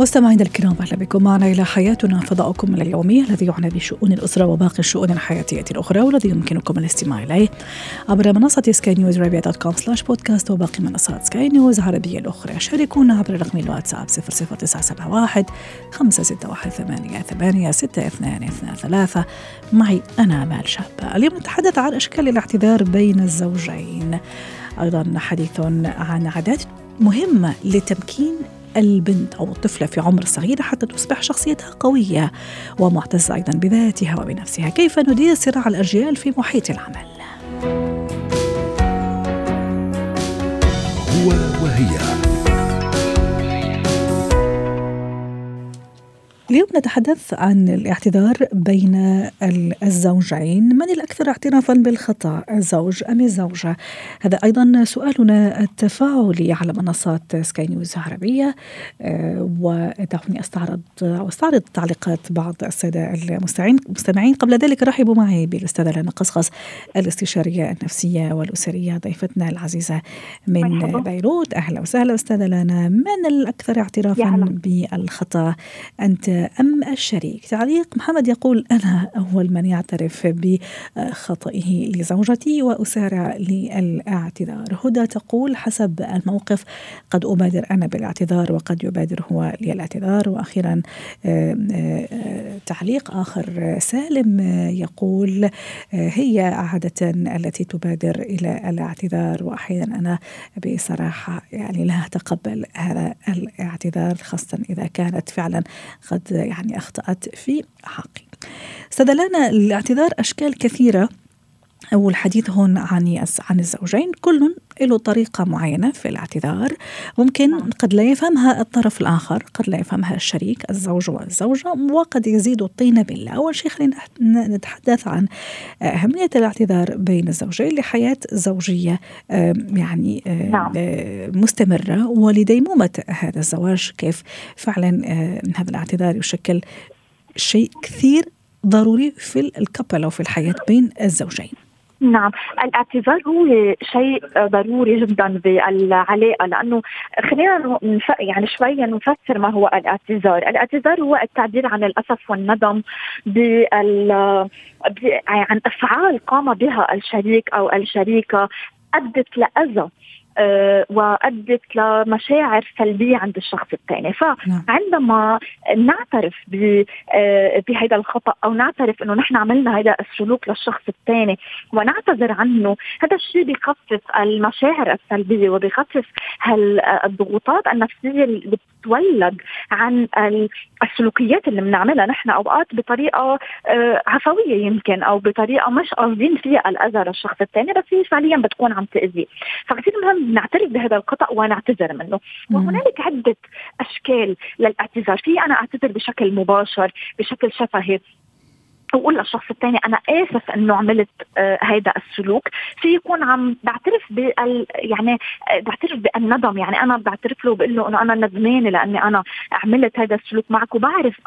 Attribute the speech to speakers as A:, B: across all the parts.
A: مستمعينا الكرام أهلا بكم. معنا إلى حياتنا فضاؤكم اليومي الذي يعنى بشؤون الأسرة وباقي الشؤون الحياتية الأخرى والذي يمكنكم الاستماع إليه. عبر منصة سكاي نيوز عربيه dot com slash podcast وباقي منصات سكاي نيوز العربيه الأخرى. شاركونا عبر رقم الواتساب 00971 561 88 8 6223 معي أنا آمال شابة. اليوم نتحدث عن أشكال الاعتذار بين الزوجين. أيضا حديث عن عادات مهمة لتمكين البنت أو الطفلة في عمر صغير حتى تصبح شخصيتها قوية ومعتزة أيضا بذاتها وبنفسها. كيف ندير صراع الأجيال في محيط العمل؟ هو وهي. اليوم نتحدث عن الاعتذار بين الزوجين. من الأكثر اعترافا بالخطأ الزوج أم الزوجة؟ هذا أيضا سؤالنا التفاعلي على منصات سكاي نيوز عربية آه، ودعوني أستعرض أو أستعرض تعليقات بعض السادة المستمعين قبل ذلك رحبوا معي بالأستاذة لنا قصقص الأستشارية النفسية والأسرية ضيفتنا العزيزة من مرحبا. بيروت. أهلا وسهلا أستاذة لنا. من الأكثر اعترافا بالخطأ؟ أنت أم الشريك. تعليق محمد يقول أنا أول من يعترف بخطئه لزوجتي وأسارع للاعتذار. هدى تقول حسب الموقف قد أبادر أنا بالاعتذار وقد يبادر هو للاعتذار. وأخيرا تعليق آخر سالم يقول هي عادة التي تبادر إلى الاعتذار وأحيانا أنا بصراحة يعني لا أتقبل هذا الاعتذار خاصة إذا كانت فعلا قد يعني أخطأت في حقي. استدلنا الاعتذار أشكال كثيرة أو الحديث هون عن عن الزوجين كل له طريقة معينة في الاعتذار ممكن نعم. قد لا يفهمها الطرف الآخر قد لا يفهمها الشريك الزوج والزوجة وقد يزيد الطين بالله أول شيء خلينا نتحدث عن أهمية الاعتذار بين الزوجين لحياة زوجية يعني نعم. مستمرة ولديمومة هذا الزواج كيف فعلا هذا الاعتذار يشكل شيء كثير ضروري في الكبل أو في الحياة بين الزوجين
B: نعم الاعتذار هو شيء ضروري جدا بالعلاقة لأنه خلينا يعني شوية نفسر ما هو الاعتذار، الاعتذار هو التعبير عن الأسف والندم بال عن أفعال قام بها الشريك أو الشريكة أدت لأذى. وأدت لمشاعر سلبية عند الشخص الثاني نعم. فعندما نعترف آه، بهذا الخطأ أو نعترف إنه نحن عملنا هذا السلوك للشخص الثاني ونعتذر عنه هذا الشيء بخفف المشاعر السلبية وبخفف الضغوطات النفسية اللي بتتولد عن السلوكيات اللي بنعملها نحن أوقات بطريقة آه، عفوية يمكن أو بطريقة مش قاصدين فيها الاذى للشخص الثاني بس هي فعليا بتكون عم تاذيه فكثير مهم نعترف بهذا الخطا ونعتذر منه. وهنالك عدة أشكال للإعتذار. في أنا أعتذر بشكل مباشر بشكل شفهي. واقول للشخص الثاني أنا آسف إنه عملت آه هيدا السلوك. في يكون عم بعترف بال يعني آه بعترف بالندم. يعني أنا بعترف له بقول له إنه أنا ندمانة لأني أنا عملت هذا السلوك معك وبعرف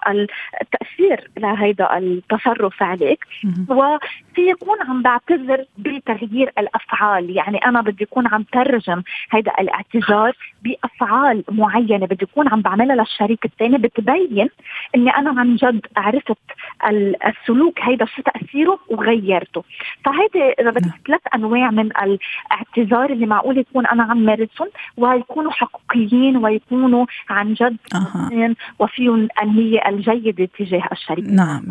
B: التأثير لهيدا التصرف عليك. وفي يكون عم بعتذر بتغيير الأفعال. يعني أنا بدي يكون عم ترجم هيدا الاعتذار بأفعال معينة. بدي يكون عم بعملها للشريك الثاني بتبين إني أنا عن جد عرفت السلوك السلوك هيدا شو تأثيره؟ وغيرته. فهيدي إذا بدك نعم. ثلاث أنواع من الاعتذار اللي معقول يكون أنا عم مارسهم ويكونوا حقيقيين ويكونوا عن جد أه. وفيهم النية الجيدة تجاه الشريك.
A: نعم.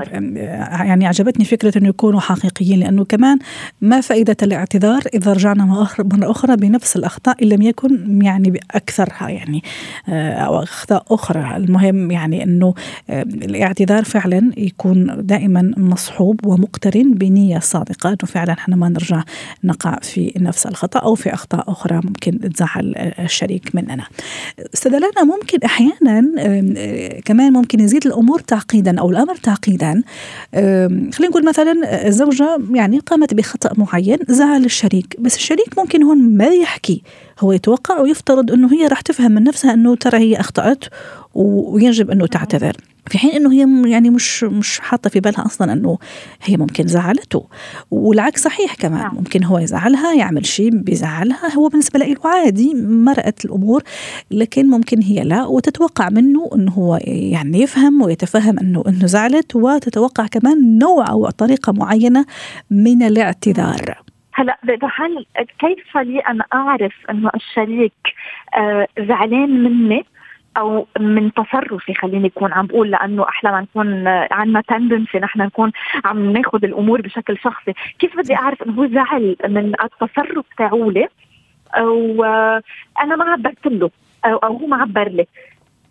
A: يعني عجبتني فكرة إنه يكونوا حقيقيين لأنه كمان ما فائدة الاعتذار إذا رجعنا مرة أخرى بنفس الأخطاء إن لم يكن يعني بأكثرها يعني آه، أو أخطاء أخرى. المهم يعني إنه آه، الاعتذار فعلا يكون دائما مصحوب ومقترن بنية صادقة. إنه فعلا إحنا ما نرجع نقع في نفس الخطأ أو في أخطاء أخرى ممكن تزعل الشريك مننا. أستاذ لنا ممكن أحيانا كمان ممكن يزيد الأمور تعقيدا أو الأمر تعقيدا. خلينا نقول مثلا الزوجة يعني قامت بخطأ معين زعل الشريك. بس الشريك ممكن هون ما يحكي هو يتوقع ويفترض إنه هي راح تفهم من نفسها إنه ترى هي أخطأت ويجب أنه تعتذر. في حين أنه هي يعني مش مش حاطة في بالها أصلا أنه هي ممكن زعلته. والعكس صحيح كمان. نعم. ممكن هو يزعلها يعمل شيء بيزعلها. هو بالنسبة له عادي مرقت الأمور لكن ممكن هي لا. وتتوقع منه أنه هو يعني يفهم ويتفهم انه أنه زعلت وتتوقع كمان نوع أو طريقة معينة من الاعتذار.
B: هلا بحال كيف لي أنا أعرف أنه الشريك آه زعلان مني أو من تصرفي خليني أكون عم بقول لأنه أحلى ما نكون عندنا تندنسي نحن نكون عم ناخذ الأمور بشكل شخصي، كيف بدي أعرف إنه هو زعل من التصرف تاعولي؟ وأنا ما عبرت له أو هو ما عبر لي.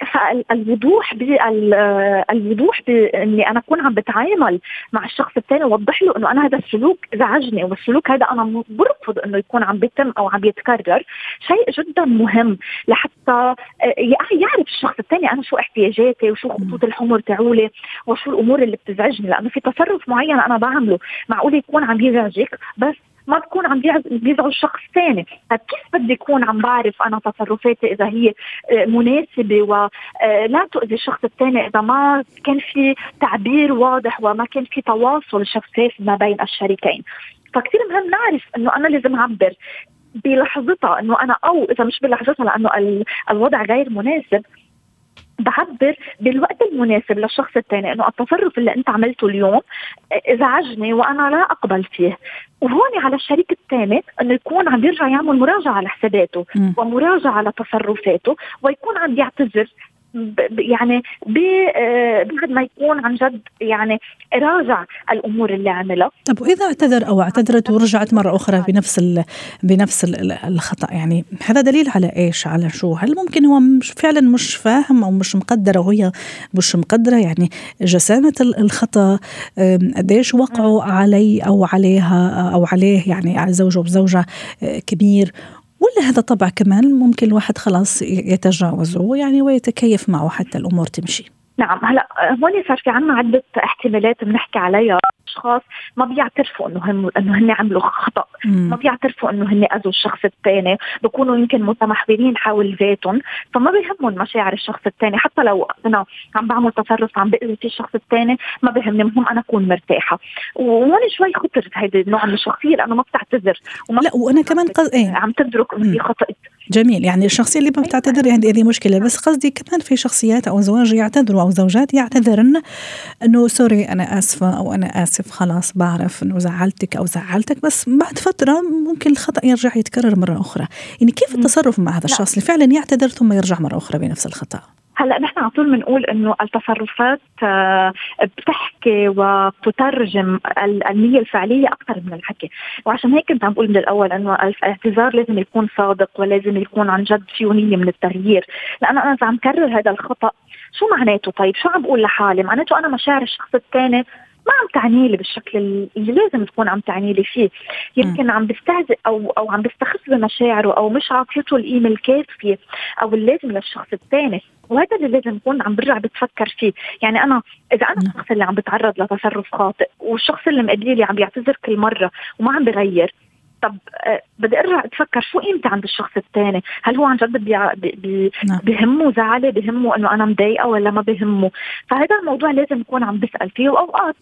B: فالوضوح الوضوح بإني أنا أكون عم بتعامل مع الشخص الثاني ووضح له إنه أنا هذا السلوك زعجني والسلوك هذا أنا برفض إنه يكون عم بيتم أو عم يتكرر. شيء جدا مهم لحتى آه، يعرف الشخص الثاني أنا شو احتياجاتي وشو خطوط الحمر تاعولي وشو الأمور اللي بتزعجني لأنه في تصرف معين أنا بعمله. معقول يكون عم يزعجك بس ما بكون عم بيزعج شخص ثاني. طيب كيف بدي اكون عم بعرف أنا تصرفاتي إذا هي آه، مناسبة ولا آه، تؤذي الشخص الثاني إذا ما كان في تعبير واضح وما كان في تواصل شفاف ما بين الشريكين. فكتير مهم نعرف إنه أنا لازم أعبر بلحظتها إنه أنا أو إذا مش بلحظتها لأنه الوضع غير مناسب. بعبر بالوقت المناسب للشخص الثاني إنه التصرف اللي أنت عملته اليوم ازعجني وأنا لا أقبل فيه. وهون على الشريك الثاني إنه يكون عم يرجع يعمل مراجعة لحساباته ومراجعة لتصرفاته ويكون عم يعتذر يعني آه، بعد ما يكون عن جد يعني راجع الأمور اللي عملها.
A: طب وإذا اعتذر أو اعتذرت ورجعت مرة أخرى بنفس ال بنفس ال الخطأ يعني هذا دليل على إيش؟ على شو؟ هل ممكن هو مش فعلا مش فاهم أو مش مقدره وهي مش مقدرة؟ يعني جسامة الخطأ قديش وقعوا علي أو عليها أو عليه يعني على زوجه وزوجه آه، كبير ولا هذا طبع كمان ممكن الواحد خلاص يتجاوزه يعني ويتكيف معه حتى الأمور تمشي.
B: نعم. هلا هون صار في عنا عدة احتمالات بنحكي عليها. أشخاص ما بيعترفوا إنه هم إنه هن عملوا خطأ. مم. ما بيعترفوا إنه هن أذوا الشخص الثاني بكونوا يمكن متمحورين حول ذاتهم. فما بيهمهم مشاعر الشخص الثاني حتى لو أنا عم بعمل تصرف عم بأذي في الشخص الثاني ما بيهمني المهم أنا أكون مرتاحة. وهون شوي خطر هيدي النوع من الشخصية لأنه ما بتعتذر.
A: وما لا وأنا كمان قص... إيه.
B: عم تدرك إنه هي خطأت
A: جميل. يعني الشخصية اللي ما بتعتذر يعني هذه مشكلة. بس قصدي كمان في شخصيات أو أزواج يعتذروا أو زوجات يعتذرن إنه سوري أنا آسفة أو أنا آسف خلاص بعرف إنه زعلتك أو زعلتك بس بعد فترة ممكن الخطأ يرجع يتكرر مرة أخرى. يعني كيف التصرف مع هذا الشخص؟ اللي فعلا يعتذر ثم يرجع مرة أخرى بنفس الخطأ.
B: هلأ نحن على طول بنقول إنه التصرفات آه، بتحكي وبتترجم النية الفعلية أكثر من الحكي. وعشان هيك كنت عم بقول من الأول إنه الاعتذار لازم يكون صادق ولازم يكون عن جد فيه نيه من التغيير. لأنه أنا إذا عم كرر هذا الخطأ شو معناته؟ طيب شو عم بقول لحالي؟ معناته أنا مشاعر الشخص الثاني ما عم تعني لي بالشكل اللي لازم تكون عم تعني لي فيه. يمكن عم بستهزئ أو أو عم بستخف بمشاعره أو مش عاطيته القيمه الكافيه أو اللازم للشخص الثاني. وهذا اللي لازم نكون عم برجع بتفكر فيه. يعني أنا إذا أنا الشخص اللي عم بتعرض لتصرف خاطئ والشخص اللي مقابلي عم بيعتذر كل مرة وما عم بغير طب آه بدي أرجع أتفكر شو قيمتي عند الشخص الثاني هل هو عن جد بي بي نعم. بهمه زعلي بهمه إنه أنا مضايقة ولا ما بهمه فهذا الموضوع لازم نكون عم بسال فيه. وأوقات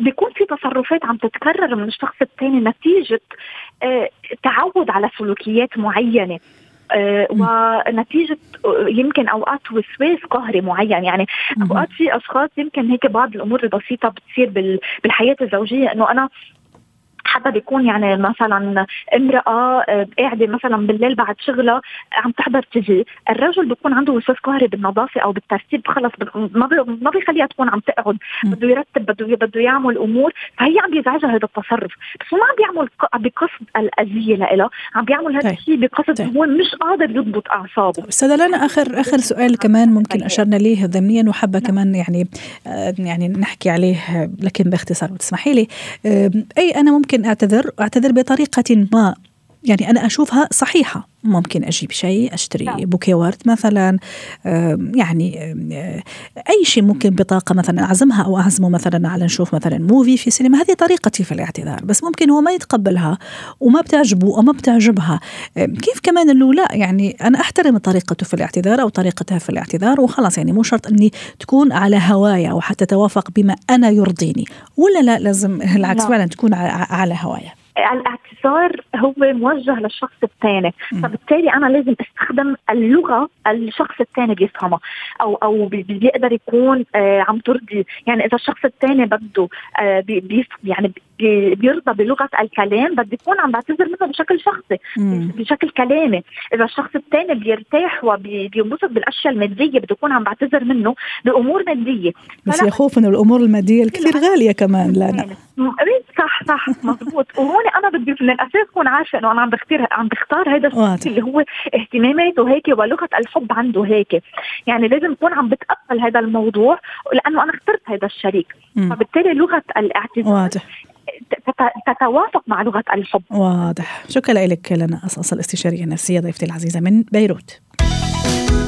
B: بيكون في تصرفات عم تتكرر من الشخص الثاني نتيجة آه تعود على سلوكيات معينة آه ونتيجة آه، يمكن أوقات وسواس قهري معين. يعني أوقات في أشخاص يمكن هيك بعض الأمور البسيطة بتصير بالحياة الزوجية إنه أنا حدا بيكون يعني مثلا امرأة آه، قاعدة مثلا بالليل بعد شغلها عم تحضر تجي. الرجل بيكون عنده وسواس قهري بالنظافة أو بالترتيب خلص ما ما بيخليها تكون عم تقعد. بده يرتب بده بده يعمل أمور. فهي عم بيزعجها هذا التصرف. بس هو ما عم بيعمل بقصد الأذية لها عم بيعمل هذا طيب. الشيء بقصد طيب. هو مش قادر يضبط أعصابه.
A: أستاذة لنا اخر آخر سؤال كمان ممكن طيب. أشرنا ليه ضمنيا وحابة نعم. كمان يعني آه، يعني نحكي عليه لكن باختصار. وتسمحي لي؟ أي أنا ممكن أعتذر أعتذر بطريقة ما. يعني أنا أشوفها صحيحة. ممكن أجيب شيء أشتري نعم. بوكيه ورد مثلا يعني أي شيء ممكن بطاقة مثلا أعزمها أو أعزمه مثلا على نشوف مثلا موفي في سينما هذه طريقتي في الاعتذار. بس ممكن هو ما يتقبلها وما بتعجبه أو ما بتعجبها. كيف كمان إنه لا يعني أنا أحترم طريقته في الاعتذار أو طريقتها في الاعتذار وخلاص. يعني مو شرط إني تكون على هوايا أو حتى توافق بما أنا يرضيني. ولا لا لازم العكس نعم. فعلا تكون على هوايا.
B: الاعتذار هو موجه للشخص الثاني. فبالتالي أنا لازم أستخدم اللغة الشخص الثاني بيفهمها أو أو بيقدر يكون آه عم ترضي. يعني إذا الشخص الثاني بده آه بي يعني بيرضى بلغة الكلام بدي يكون عم بعتذر منه بشكل شخصي مم. بشكل كلامي. إذا الشخص الثاني بيرتاح وبينبسط بالأشياء المادية بدي يكون عم بعتذر منه بأمور مادية.
A: بس يخوف إنه الأمور المادية الكثير غالية كمان لا
B: صح صح مضبوط وهون أنا بدي من الأساس أكون عارفة إنه أنا عم بختار عم بختار هذا الشيء اللي هو اهتماماته هيك ولغة الحب عنده هيك. يعني لازم أكون عم بتقبل هذا الموضوع لأنه أنا اخترت هذا الشريك. مم. فبالتالي لغة الاعتذار واضح. تتوافق مع لغة الحب.
A: واضح. شكرا لك لنا أصاص الاستشاريه النفسيه ضيفتي العزيزة من بيروت.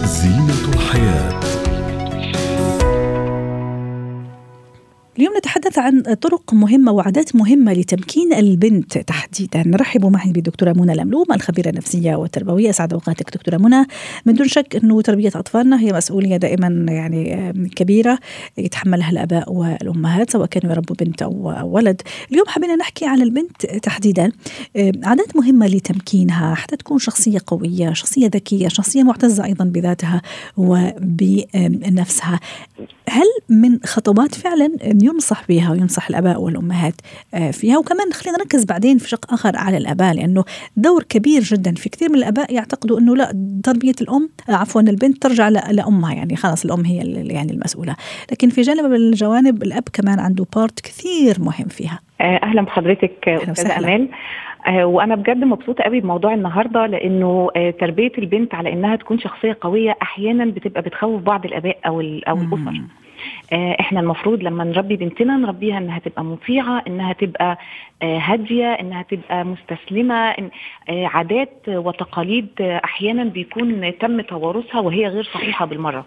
A: زينة الحياة. اليوم نتحدث عن طرق مهمة وعادات مهمة لتمكين البنت تحديدا. نرحب معي بالدكتورة منى الأملوم الخبيرة النفسية والتربوية. أسعد أوقاتك دكتورة منى. من دون شك أنه تربية أطفالنا هي مسؤولية دائما يعني كبيرة. يتحملها الآباء والأمهات سواء كانوا يربوا بنت أو ولد. اليوم حبينا نحكي عن البنت تحديدا. عادات مهمة لتمكينها. حتى تكون شخصية قوية شخصية ذكية شخصية معتزة أيضا بذاتها وبنفسها. هل من خطوات فعلا ينصح بها وينصح الآباء والأمهات آه، فيها. وكمان خلينا نركز بعدين في شق آخر على الآباء لأنه دور كبير جدا في كثير من الآباء يعتقدوا إنه لا تربية الأم آه، عفوا البنت ترجع لأمها يعني خلاص الأم هي يعني المسؤولة. لكن في جانب من الجوانب الأب كمان عنده بارت كثير مهم فيها.
C: آه، أهلا بحضرتك أستاذة أمال. وأنا بجد مبسوطة قوي بموضوع النهارده لأنه تربية البنت على إنها تكون شخصية قوية أحيانا بتبقى بتخوف بعض الآباء أو أو الأسر. إحنا المفروض لما نربي بنتنا نربيها إنها تبقى مطيعة إنها تبقى آه، هادية إنها تبقى مستسلمة آه، عادات وتقاليد أحيانا بيكون تم توارثها وهي غير صحيحة بالمرة.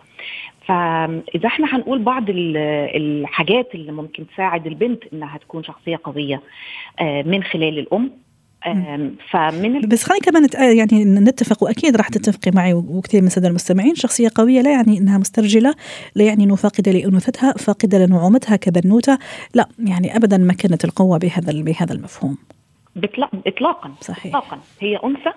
C: فإذا إحنا هنقول بعض الحاجات اللي ممكن تساعد البنت إنها تكون شخصية قوية من خلال الأم
A: فمن بس خلينا كمان يعني نتفق وأكيد راح تتفقي معي وكثير من الساده المستمعين. شخصية قوية لا يعني إنها مسترجلة لا يعني إنه فاقدة لأنوثتها فاقدة لنعومتها كبنوتة. لا يعني ابدا ما كانت القوة بهذا بهذا المفهوم.
C: اطلاقا صحيح. اطلاقا. هي أنثى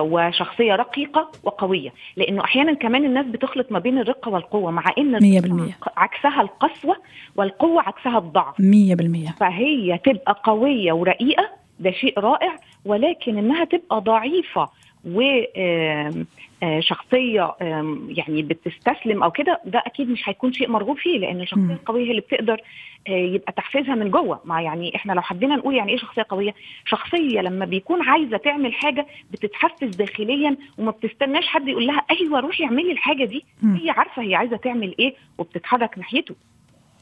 C: وشخصية رقيقة وقوية. لأنه أحيانا كمان الناس بتخلط ما بين الرقة والقوة مع إن 100% عكسها القسوة والقوة عكسها الضعف.
A: 100%
C: فهي تبقى قوية ورقيقة ده شيء رائع ولكن إنها تبقى ضعيفة وشخصية يعني بتستسلم أو كده ده أكيد مش هيكون شيء مرغوب فيه لأن الشخصية القوية هي اللي بتقدر يبقى تحفيزها من جوه. مع يعني إحنا لو حبينا نقول يعني إيه شخصية قوية شخصية لما بيكون عايزة تعمل حاجة بتتحفز داخليا وما بتستناش حد يقول لها أيوة روحي اعملي الحاجة دي هي عارفة هي عايزة تعمل إيه وبتتحرك ناحيته.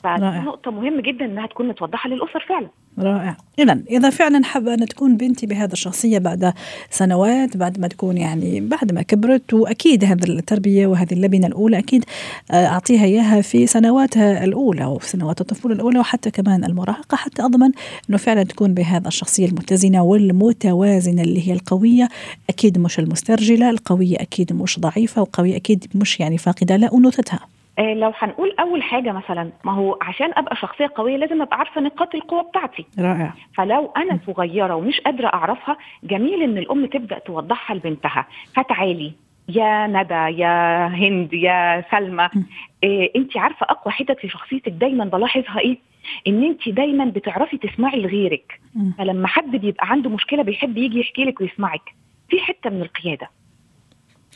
C: فنقطة مهمة جدا إنها تكون متوضحة للأسر فعلا.
A: رائع. إذا إذا فعلا حابة أن تكون بنتي بهذا الشخصية بعد سنوات بعد ما تكون يعني بعد ما كبرت وأكيد هذه التربية وهذه اللبنة الأولى أكيد آه، أعطيها إياها في سنواتها الأولى وفي سنوات الطفولة الأولى وحتى كمان المراهقة حتى أضمن أنه فعلا تكون بهذا الشخصية المتزنة والمتوازنة اللي هي القوية. أكيد مش المسترجلة القوية أكيد مش ضعيفة والقوية أكيد مش يعني فاقدة لأنوثتها
C: آه، لو هنقول أول حاجة مثلا ما هو عشان أبقى شخصية قوية لازم أبقى عارفة نقاط القوة بتاعتي.
A: رائع.
C: فلو أنا صغيرة ومش قادرة أعرفها جميل إن الأم تبدأ توضحها لبنتها. فتعالي يا ندى يا هند يا سلمى إيه انت عارفة أقوى حتت في شخصيتك دايما بلاحظها إيه؟ إن انت دايما بتعرفي تسمعي لغيرك. فلما حد بيبقى عنده مشكلة بيحب يجي يحكي لك ويسمعك. في حتة من القيادة.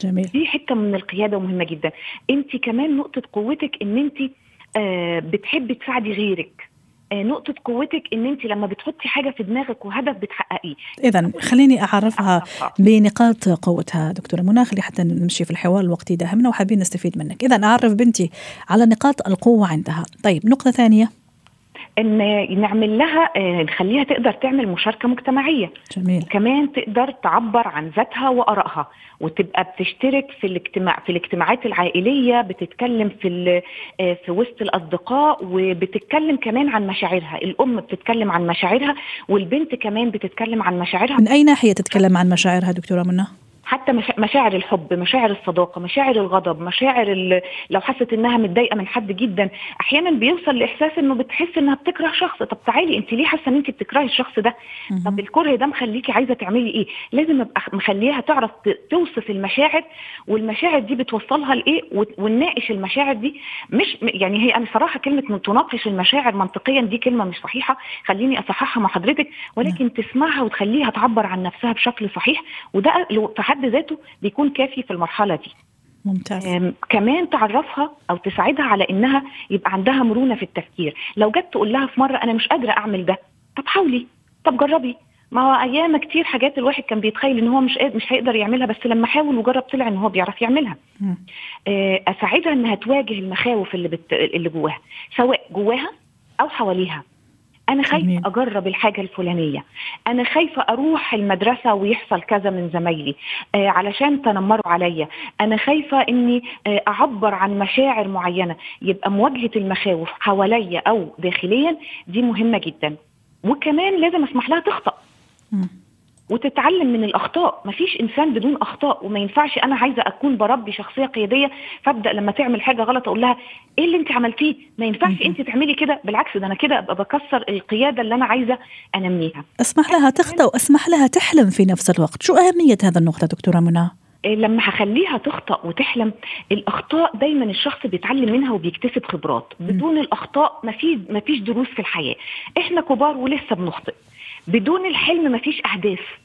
A: جميل.
C: دي حتة من القيادة مهمه جدا. أنت كمان نقطة قوتك إن أنت آه بتحبي تساعدي غيرك. آه نقطة قوتك إن أنت لما بتحطي حاجة في دماغك وهدف بتحققيه.
A: إذا خليني أعرفها
C: أعرفها.
A: بنقاط قوتها دكتورة منى خلي حتى نمشي في الحوار الوقتي داهمنا وحابين نستفيد منك. إذا أعرف بنتي على نقاط القوة عندها. طيب نقطة ثانية.
C: إن نعمل لها آه نخليها تقدر تعمل مشاركة مجتمعية.
A: جميل.
C: كمان تقدر تعبر عن ذاتها وآرائها وتبقى بتشترك في الاجتماع في الاجتماعات العائلية بتتكلم في آه، في وسط الأصدقاء وبتتكلم كمان عن مشاعرها. الأم بتتكلم عن مشاعرها والبنت كمان بتتكلم عن مشاعرها.
A: من أي ناحية تتكلم عن مشاعرها دكتورة منى؟
C: حتى مشا- مشاعر الحب مشاعر الصداقة مشاعر الغضب مشاعر لو حست إنها متضايقة من حد جدا أحيانا بيوصل لإحساس إنه بتحس إنها بتكره شخص. طب تعالي أنت ليه حاسة إن أنت بتكرهي الشخص ده؟ طب الكره ده مخليكي عايزة تعملي إيه؟ لازم أبقى مخليها تعرف توصف المشاعر والمشاعر دي بتوصلها لإيه؟ ونناقش المشاعر دي. مش يعني هي أنا صراحة كلمة من تناقش المشاعر منطقيا دي كلمة مش صحيحة. خليني أصححها مع حضرتك. ولكن تسمعها وتخليها تعبر عن نفسها بشكل صحيح. وده في حد ذاته بيكون كافي في المرحلة دي.
A: ممتاز.
C: كمان تعرفها أو تساعدها على إنها يبقى عندها مرونة في التفكير. لو جت تقول لها في مرة أنا مش قادرة أعمل ده طب حاولي طب جربي. ما هو أيام كتير حاجات الواحد كان بيتخيل إن هو مش قادر مش هيقدر يعملها بس لما حاول وجرب طلع إن هو بيعرف يعملها. آه، أساعدها إنها تواجه المخاوف اللي بت... اللي جواها سواء جواها أو حواليها.
A: أنا.
C: خايفة أجرب الحاجة الفلانية. أنا خايفة أروح المدرسة ويحصل كذا من زمايلي آه علشان تنمروا عليا. أنا خايفة إني آه أعبر عن مشاعر معينة. يبقى مواجهة المخاوف حواليا أو داخليا دي مهمة جدا. وكمان لازم أسمح لها تخطأ. وتتعلم من الأخطاء. مفيش إنسان بدون أخطاء وما ينفعش أنا عايزة أكون بربي شخصية قيادية فأبدأ لما تعمل حاجة غلط أقول لها إيه اللي أنت عملتيه؟ ما ينفعش أنت تعملي كده. بالعكس ده أنا كده أبقى بكسر القيادة اللي أنا عايزة أنميها.
A: أسمح لها تخطأ وأسمح لها تحلم في نفس الوقت. شو أهمية هذا النقطة دكتورة منى؟
C: إيه لما هخليها تخطأ وتحلم الأخطاء دايما الشخص بيتعلم منها وبيكتسب خبرات. بدون الأخطاء مفيش مفيش دروس في الحياة. إحنا كبار ولسه بنخطئ. بدون الحلم مفيش أهداف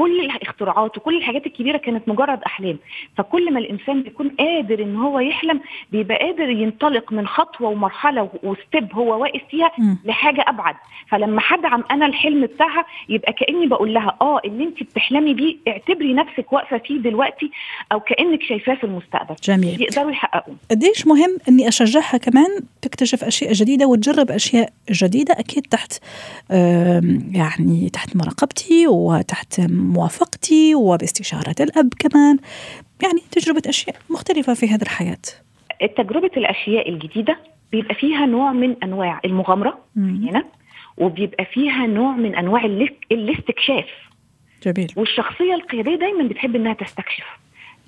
C: كل الاختراعات وكل الحاجات الكبيرة كانت مجرد أحلام. فكل ما الإنسان بيكون قادر إن هو يحلم بيبقى قادر ينطلق من خطوة ومرحلة وستيب هو واقف فيها. لحاجة أبعد. فلما هدعم أنا الحلم بتاعها يبقى كأني بقول لها آه اللي أنت بتحلمي بيه اعتبري نفسك واقفة فيه دلوقتي أو كأنك شايفاه في المستقبل.
A: جميل.
C: يقدروا يحققوا
A: قديش مهم إني أشجعها كمان تكتشف أشياء جديدة وتجرب أشياء جديدة أكيد تحت يعني تحت مراقبتي وتحت موافقتي وباستشارة الأب كمان. يعني تجربة أشياء مختلفة في هذه الحياة.
C: تجربه الأشياء الجديدة بيبقى فيها نوع من أنواع المغامرة
A: مم.
C: هنا وبيبقى فيها نوع من الاست- الاستكشاف.
A: جميل.
C: والشخصية القيادية دايما بتحب إنها تستكشف.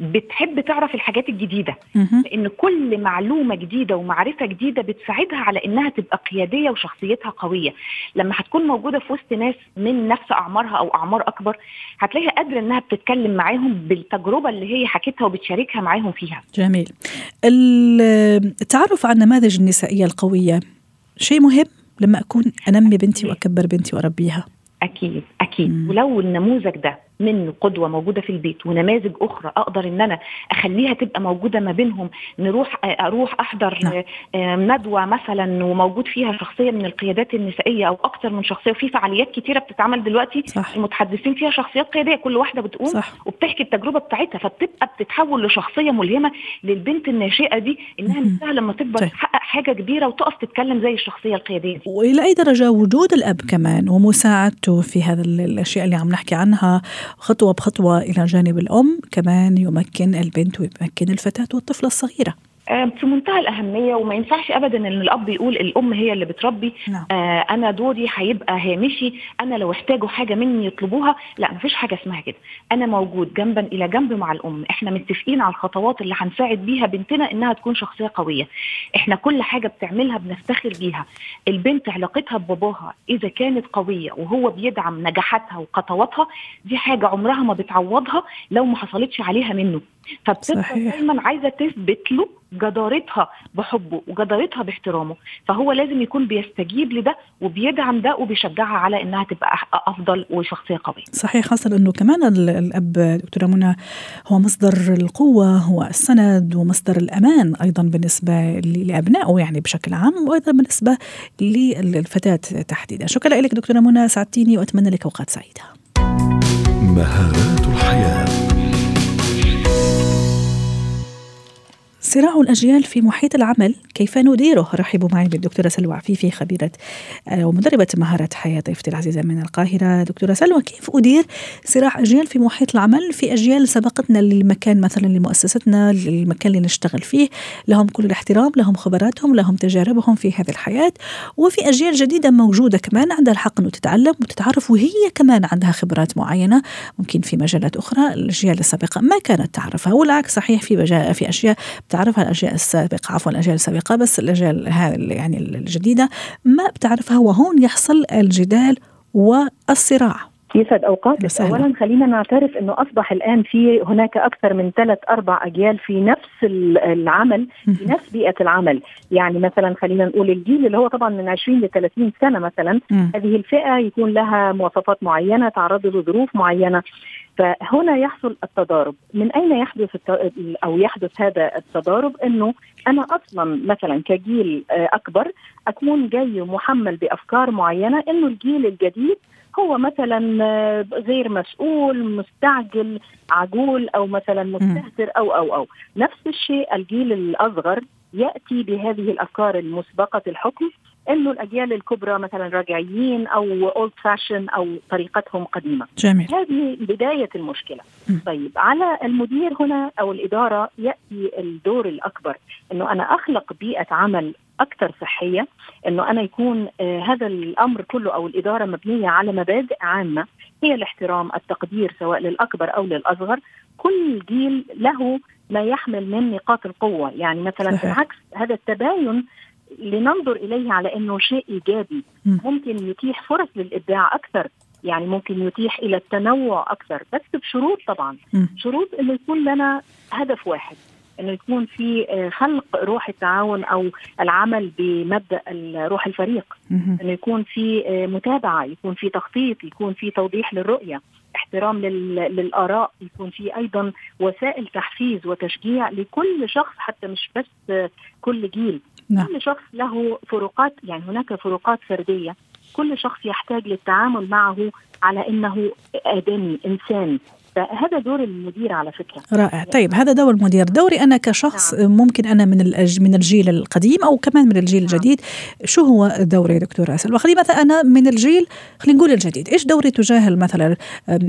C: بتحب تعرف الحاجات
A: الجديدة.
C: لأن كل معلومة جديدة ومعرفة جديدة بتساعدها على إنها تبقى قيادية وشخصيتها قوية. لما هتكون موجودة في وسط ناس من نفس أعمارها أو أعمار أكبر هتلاقيها قادرة إنها بتتكلم معاهم بالتجربة اللي هي حكتها وبتشاركها معاهم فيها.
A: جميل. ال- التعرف على النماذج النسائية القوية شيء مهم لما أكون أنمي بنتي وأكبر بنتي وأربيها.
C: أكيد أكيد.
A: مم.
C: ولو النموذج ده منه قدوة موجودة في البيت ونماذج أخرى أقدر إن أنا أخليها تبقى موجودة ما بينهم نروح أروح أحضر
A: نعم.
C: آه، ندوة مثلا وموجود فيها شخصية من القيادات النسائية أو أكتر من شخصية وفي فعاليات كتيرة بتتعمل دلوقتي
A: صح.
C: المتحدثين فيها شخصيات قيادية كل واحدة بتقوم
A: صح.
C: وبتحكي التجربة بتاعتها فبتبقى بتتحول لشخصية ملهمة للبنت الناشئة دي
A: إنها.
C: نفسها لما تكبر
A: طيب.
C: تحقق حاجة كبيرة وتقف تتكلم زي الشخصية القيادية دي
A: وإلى أي درجة وجود الأب كمان ومساعدته في هذا ال- الأشياء اللي عم نحكي عنها خطوة بخطوة إلى جانب الأم كمان يمكن البنت ويمكن الفتاة والطفلة الصغيرة.
C: آه، في منتهى الأهمية وما ينفعش أبدا إن الأب يقول الأم هي اللي بتربي
A: نعم.
C: آه أنا دوري هيبقى هامشي أنا لو احتاجوا حاجة مني يطلبوها لا مفيش حاجة اسمها كده. أنا موجود جنبا إلى جنب مع الأم. إحنا متفقين على الخطوات اللي هنساعد بيها بنتنا إنها تكون شخصية قوية. إحنا كل حاجة بتعملها بنفتخر بيها. البنت علاقتها بباباها إذا كانت قوية وهو بيدعم نجاحاتها وخطواتها دي حاجة عمرها ما بتعوضها لو ما حصلتش عليها منه. فبتبقى. دايما عايزة تثبت له جدارتها بحبه وجدارتها باحترامه فهو لازم يكون بيستجيب لده وبيدعم ده وبيشجعها على إنها تبقى أفضل وشخصية قوية.
A: صحيح خاصة إنه كمان الأب دكتورة منى هو مصدر القوة هو السند ومصدر الأمان أيضا بالنسبة لأبنائه يعني بشكل عام وأيضا بالنسبة للفتاة تحديدا. شكرا لك دكتورة منى سعدتيني وأتمنى لك أوقات سعيدة. مهارات صراع الأجيال في محيط العمل كيف نديره؟ رحبوا معي بالدكتورة سلوى عفيفي خبيرة آه، ومدربة مهارات حياة ضيفتي العزيزة من القاهرة. دكتورة سلوى كيف أدير صراع أجيال في محيط العمل في أجيال سبقتنا للمكان مثلا لمؤسستنا للمكان اللي نشتغل فيه؟ لهم كل الاحترام لهم خبراتهم لهم تجاربهم في هذه الحياة. وفي أجيال جديدة موجودة كمان عندها الحق أنه تتعلم وتتعرف وهي كمان عندها خبرات معينة ممكن في مجالات أخرى الأجيال السابقة ما كانت تعرفها. والعكس صحيح في في أشياء بتعرفها الأجيال السابقة عفوا الأجيال السابقة بس الأجيال يعني الجديدة ما بتعرفها وهون يحصل الجدال والصراع.
D: يسعد أوقاتك. اولا خلينا نعترف إنه أصبح الآن في هناك أكثر من ثلاث أربع أجيال في نفس العمل في نفس بيئة العمل. يعني مثلا خلينا نقول الجيل اللي هو طبعا من 20 ل 30 سنة مثلا هذه الفئة يكون لها مواصفات معينة تعرض لظروف معينة. فهنا يحصل التضارب. من أين يحدث أو يحدث هذا التضارب؟ إنه أنا أصلا مثلا كجيل آه، أكبر أكون جاي محمل بأفكار معينة إنه الجيل الجديد هو مثلا آه، غير مسؤول مستعجل عجول أو مثلا مستهتر أو أو أو نفس الشيء الجيل الأصغر يأتي بهذه الأفكار المسبقة الحكم إنه الأجيال الكبرى مثلا راجعيين أو اولد فاشن أو طريقتهم قديمة.
A: جميل.
D: هذه بداية المشكلة. م. طيب على المدير هنا أو الإدارة يأتي الدور الأكبر إنه أنا أخلق بيئة عمل أكثر صحية إنه أنا يكون آه هذا الأمر كله أو الإدارة مبنية على مبادئ عامة هي الاحترام التقدير سواء للأكبر أو للأصغر. كل جيل له ما يحمل من نقاط القوة. يعني مثلا صحيح. بالعكس هذا التباين لننظر إليه على إنه شيء إيجابي. ممكن يتيح فرص للإبداع أكثر. يعني ممكن يتيح إلى التنوع أكثر. بس بشروط طبعا. شروط إنه يكون لنا هدف واحد. إنه يكون في آه، خلق روح التعاون أو العمل بمبدأ روح الفريق. إنه يكون في آه، متابعة يكون في تخطيط يكون في توضيح للرؤية احترام للآراء يكون في أيضا وسائل تحفيز وتشجيع لكل شخص حتى مش بس آه، كل جيل. نعم. كل شخص له فروقات يعني هناك فروقات فردية. كل شخص يحتاج للتعامل معه على إنه آدمي إنسان. فهذا دور المدير على فكرة.
A: رائع. طيب هذا دور المدير. دوري أنا كشخص نعم. ممكن أنا من. من الجيل القديم أو كمان من الجيل نعم. الجديد. شو هو دوري دكتور اسل وخلي مثلا أنا من الجيل خلينا نقول الجديد. إيش دوري تجاه مثلا؟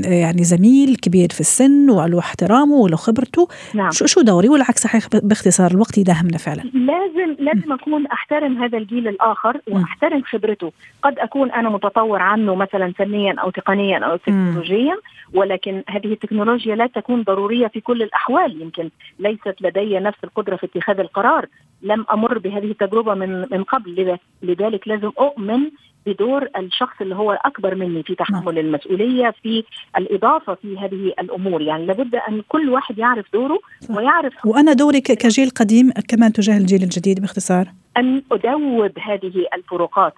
A: يعني زميل كبير في السن وله احترامه وله خبرته. نعم. شو شو دوري؟ والعكس صحيح باختصار الوقت يداهمنا فعلا.
D: لازم لازم أكون أحترم هذا الجيل الآخر وأحترم خبرته. قد أكون أنا متطور عنه مثلا فنيا أو تقنيا أو تكنولوجيا ولكن هذه التكنولوجيا لا تكون ضرورية في كل الأحوال. يمكن ليست لدي نفس القدرة في اتخاذ القرار. لم أمر بهذه التجربة من من قبل. لذلك لازم أؤمن بدور الشخص اللي هو أكبر مني في تحمل نعم. المسؤولية في الإضافة في هذه الأمور. يعني لابد أن كل واحد يعرف دوره صح. ويعرف
A: وأنا دوري كجيل قديم كمان تجاه الجيل الجديد باختصار.
D: أن أدوب هذه الفروقات.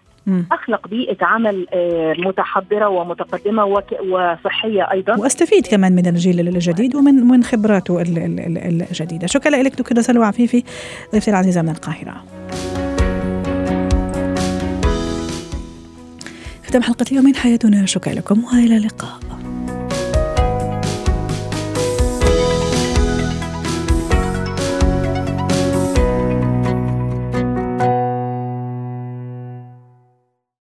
D: أخلق بيئه عمل آه، متحضرة ومتقدمة وصحية أيضا.
A: وأستفيد كمان من الجيل الجديد ومن من خبراته الجديدة. شكرا لك دكتورة سلوى عفيفي ضيفتي العزيزة من القاهرة. ختام حلقة اليوم من حياتنا شكرا لكم وإلى اللقاء.